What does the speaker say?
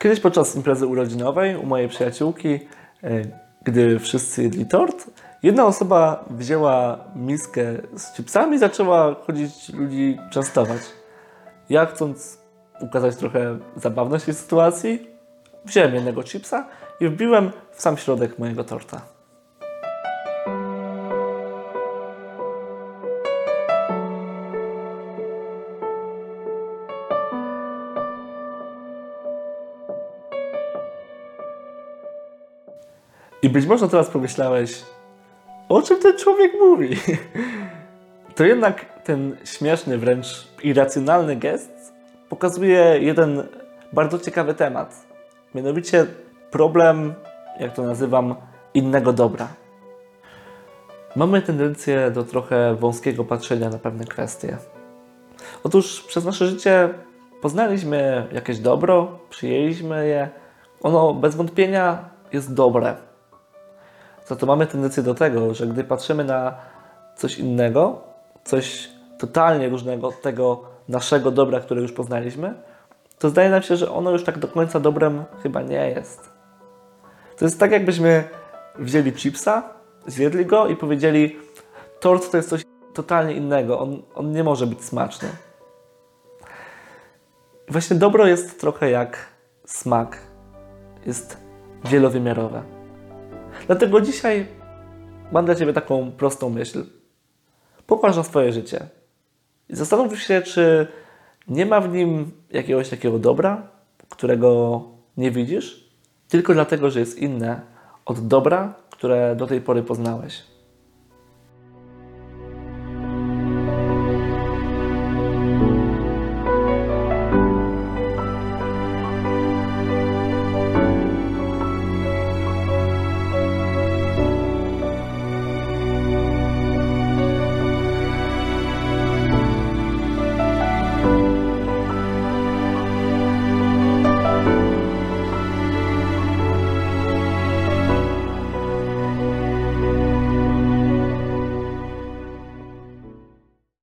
Kiedyś podczas imprezy urodzinowej u mojej przyjaciółki, e, gdy wszyscy jedli tort, jedna osoba wzięła miskę z chipsami i zaczęła chodzić ludzi częstować. Ja chcąc ukazać trochę zabawność tej sytuacji, wziąłem jednego chipsa i wbiłem w sam środek mojego torta. I być może teraz pomyślałeś, o czym ten człowiek mówi? To jednak ten śmieszny, wręcz irracjonalny gest pokazuje jeden bardzo ciekawy temat. Mianowicie problem, jak to nazywam, innego dobra. Mamy tendencję do trochę wąskiego patrzenia na pewne kwestie. Otóż przez nasze życie poznaliśmy jakieś dobro, przyjęliśmy je. Ono bez wątpienia jest dobre. Za to mamy tendencję do tego, że gdy patrzymy na coś innego, coś totalnie różnego od tego naszego dobra, które już poznaliśmy, to zdaje nam się, że ono już tak do końca dobrem chyba nie jest. To jest tak, jakbyśmy wzięli chipsa, zjedli go i powiedzieli: Tort to jest coś totalnie innego, on, on nie może być smaczny. Właśnie dobro jest trochę jak smak, jest wielowymiarowe. Dlatego dzisiaj mam dla Ciebie taką prostą myśl. Popatrz na swoje życie i zastanów się, czy nie ma w nim jakiegoś takiego dobra, którego nie widzisz, tylko dlatego, że jest inne od dobra, które do tej pory poznałeś.